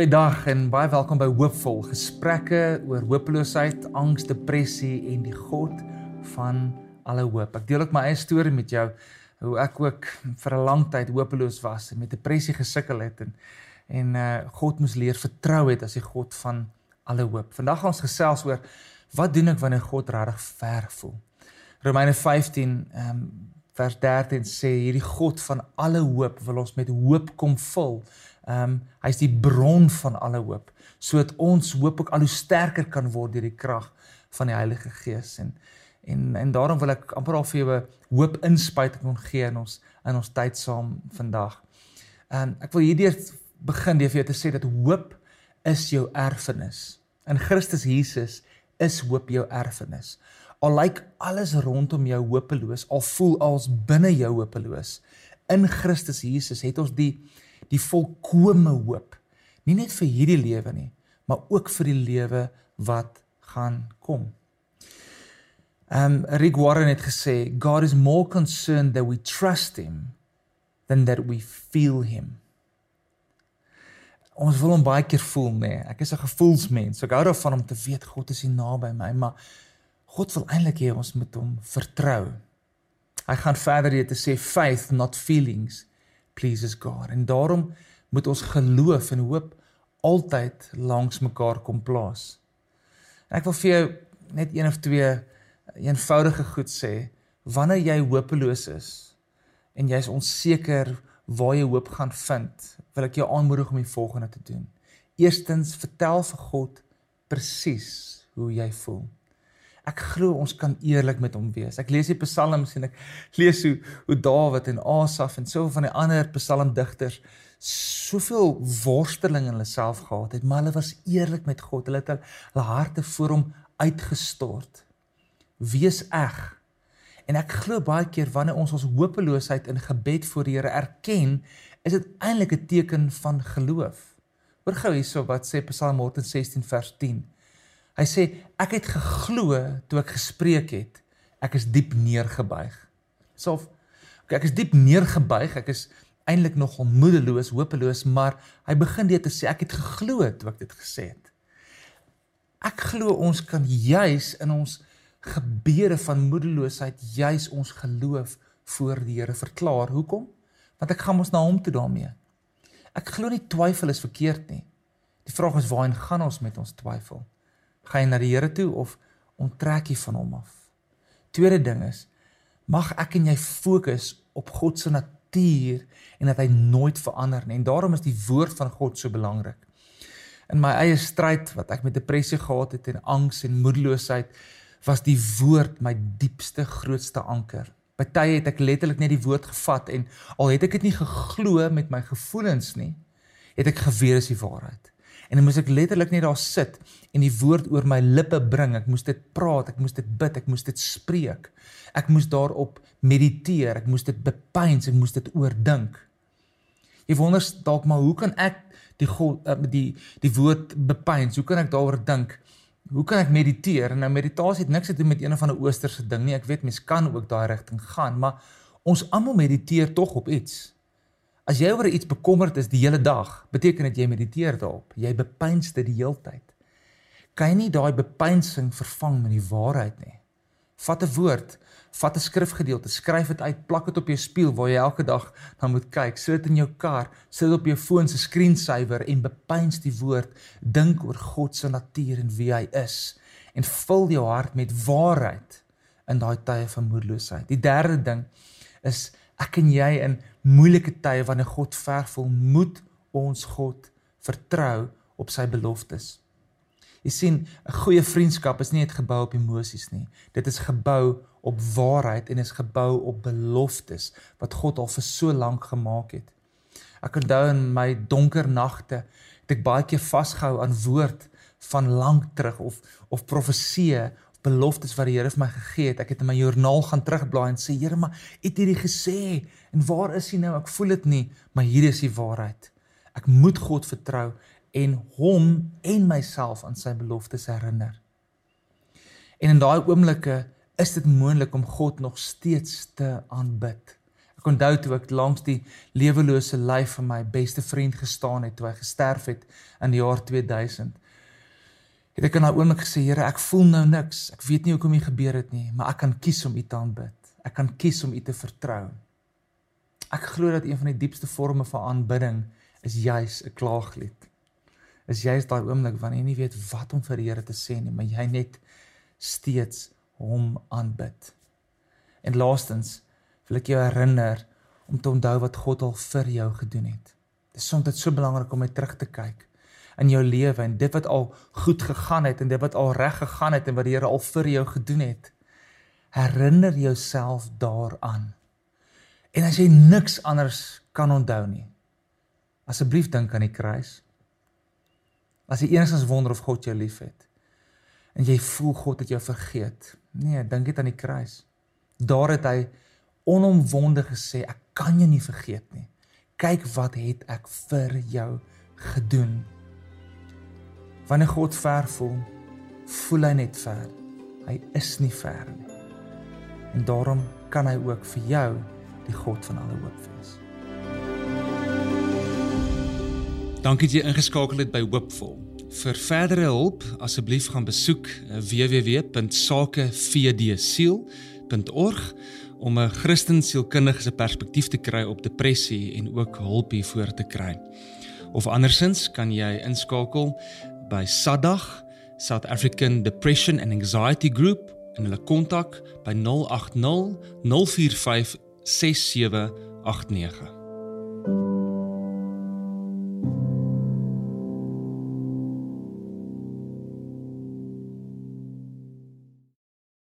Goeiedag en baie welkom by Hoopvol Gesprekke oor hopeloosheid, angs, depressie en die God van alle hoop. Ek deel ook my eie storie met jou hoe ek ook vir 'n lang tyd hopeloos was en met depressie gesukkel het en en uh God moes leer vertrou het as die God van alle hoop. Vandag gaan ons gesels oor wat doen ek wanneer God regtig ver voel. Romeine 15 ehm um, vers 13 sê hierdie God van alle hoop wil ons met hoop kom vul Ehm um, hy's die bron van alle hoop sodat ons hoop ook al hoe sterker kan word deur die krag van die Heilige Gees en en en daarom wil ek amper al vir jou 'n hoop inspuiting kon gee in ons in ons tyd saam vandag. En ek wil hierdeur begin deur vir jou te sê dat hoop is jou erfenis. In Christus Jesus is hoop jou erfenis. Al lyk alles rondom jou hopeloos, al voel als binne jou hopeloos, in Christus Jesus het ons die die volkomme hoop. Nie net vir hierdie lewe nie, maar ook vir die lewe wat gaan kom. Um Rick Warren het gesê God is more concerned that we trust him than that we feel him. Ons wil hom baie keer voel, nê. Nee. Ek is 'n gevoelsmens. Ek hou daarvan om te weet God is hier naby my, maar God wil eintlik hê ons moet hom vertrou. Hy gaan verder hier te sê faith not feelings pleases God. En daarom moet ons geloof en hoop altyd langs mekaar kom plaas. En ek wil vir jou net een of twee eenvoudige goed sê. Wanneer jy hopeloos is en jy's onseker waar jy hoop gaan vind, wil ek jou aanmoedig om die volgende te doen. Eerstens, vertel vir God presies hoe jy voel. Ek glo ons kan eerlik met hom wees. Ek lees die psalms en ek lees hoe hoe Dawid en Asaf en soveel van die ander psalmdigters soveel worsteling in hulle self gehad het, maar hulle was eerlik met God. Hulle het hulle harte voor hom uitgestort. Wees eg. En ek glo baie keer wanneer ons ons hopeloosheid in gebed voor die Here erken, is dit eintlik 'n teken van geloof. Hoor gou hierso wat sê Psalm 116 vers 10. Hy sê ek het geglo toe ek gespreek het. Ek is diep neergebuig. Sof okay, ek is diep neergebuig. Ek is eintlik nog onmoedeloos, hopeloos, maar hy begin dit te sê ek het geglo toe ek dit gesê het. Ek glo ons kan juis in ons gebede van moedeloosheid juis ons geloof voor die Here verklaar. Hoekom? Want ek gaan ons na hom toe daarmee. Ek glo nie twyfel is verkeerd nie. Die vraag is waarheen gaan ons met ons twyfel? Gaan jy na die Here toe of onttrek jy van hom af? Tweede ding is mag ek en jy fokus op God se natuur en dat hy nooit verander nie. En daarom is die woord van God so belangrik. In my eie stryd wat ek met depressie gehad het en angs en moedeloosheid, was die woord my diepste grootste anker. Party het ek letterlik net die woord gevat en al het ek dit nie geglo met my gevoelens nie, het ek geweet is die waarheid. En dan moes ek letterlik net daar sit en die woord oor my lippe bring. Ek moes dit praat, ek moes dit bid, ek moes dit spreek. Ek moes daarop mediteer, ek moes dit bepeins, ek moes dit oordink. Jy wonder dalk maar hoe kan ek die God eh, die die woord bepeins? Hoe kan ek daaroor dink? Hoe kan ek mediteer? Nou meditasie het niks te doen met een of ander oosterse ding nie. Ek weet mense kan ook daai rigting gaan, maar ons almal mediteer tog op iets. As jy oor iets bekommerd is die hele dag, beteken dit jy mediteer daarop. Jy bepeins dit die heeltyd. Kan jy nie daai bepeinsing vervang met die waarheid nie? Vat 'n woord, vat 'n skrifgedeelte, skryf dit uit, plak dit op jou spieël waar jy elke dag na moet kyk. Sit in jou kar, sit op jou foon se screensaver en bepeins die woord. Dink oor God se natuur en wie hy is en vul jou hart met waarheid in daai tye van moedeloosheid. Die derde ding is ek en jy in moeilike tye wanneer God ver voel, moet ons God vertrou op sy beloftes. Jy sien, 'n goeie vriendskap is nie net gebou op emosies nie. Dit is gebou op waarheid en is gebou op beloftes wat God al vir so lank gemaak het. Ek onthou in my donker nagte het ek baie keer vasgehou aan woord van lank terug of of profeseë beloftes wat die Here vir my gegee het. Ek het in my joernaal gaan terugblaai en sê Here, maar het hierdie gesê en waar is hy nou? Ek voel dit nie, maar hier is die waarheid. Ek moet God vertrou en hom en myself aan sy beloftes herinner. En in daai oomblikke is dit moontlik om God nog steeds te aanbid. Ek onthou toe ek langs die lewelose lyf van my beste vriend gestaan het toe hy gesterf het in die jaar 2000. Het ek in daai oomblik gesê, Here, ek voel nou niks. Ek weet nie hoekom dit gebeur het nie, maar ek kan kies om U te aanbid. Ek kan kies om U te vertrou. Ek glo dat een van die diepste forme van aanbidding is juis 'n klaaglied. Is juis daai oomblik wanneer jy nie weet wat om vir die Here te sê nie, maar jy net steeds hom aanbid. En laastens wil ek jou herinner om te onthou wat God al vir jou gedoen het. Dit is soms so belangrik om net terug te kyk in jou lewe en dit wat al goed gegaan het en dit wat al reg gegaan het en wat die Here al vir jou gedoen het. Herinner jouself daaraan. En as jy niks anders kan onthou nie, asseblief dink aan die kruis. As jy eers wonder of God jou liefhet en jy voel God het jou vergeet. Nee, dink net aan die kruis. Daar het hy onomwonde gesê, ek kan jou nie vergeet nie. Kyk wat het ek vir jou gedoen. Wanneer God ver voel, voel hy net ver. Hy is nie ver nie. En daarom kan hy ook vir jou die God van alle hoop wees. Dankie dat jy ingeskakel het by Hoopvol. Vir verdere hulp, asseblief gaan besoek www.sakevdsiel.org om 'n Christen sielkundige se perspektief te kry op depressie en ook hulp hiervoor te kry. Of andersins kan jy inskakel by SADAG, South African Depression and Anxiety Group en hulle kontak by 080 045 6789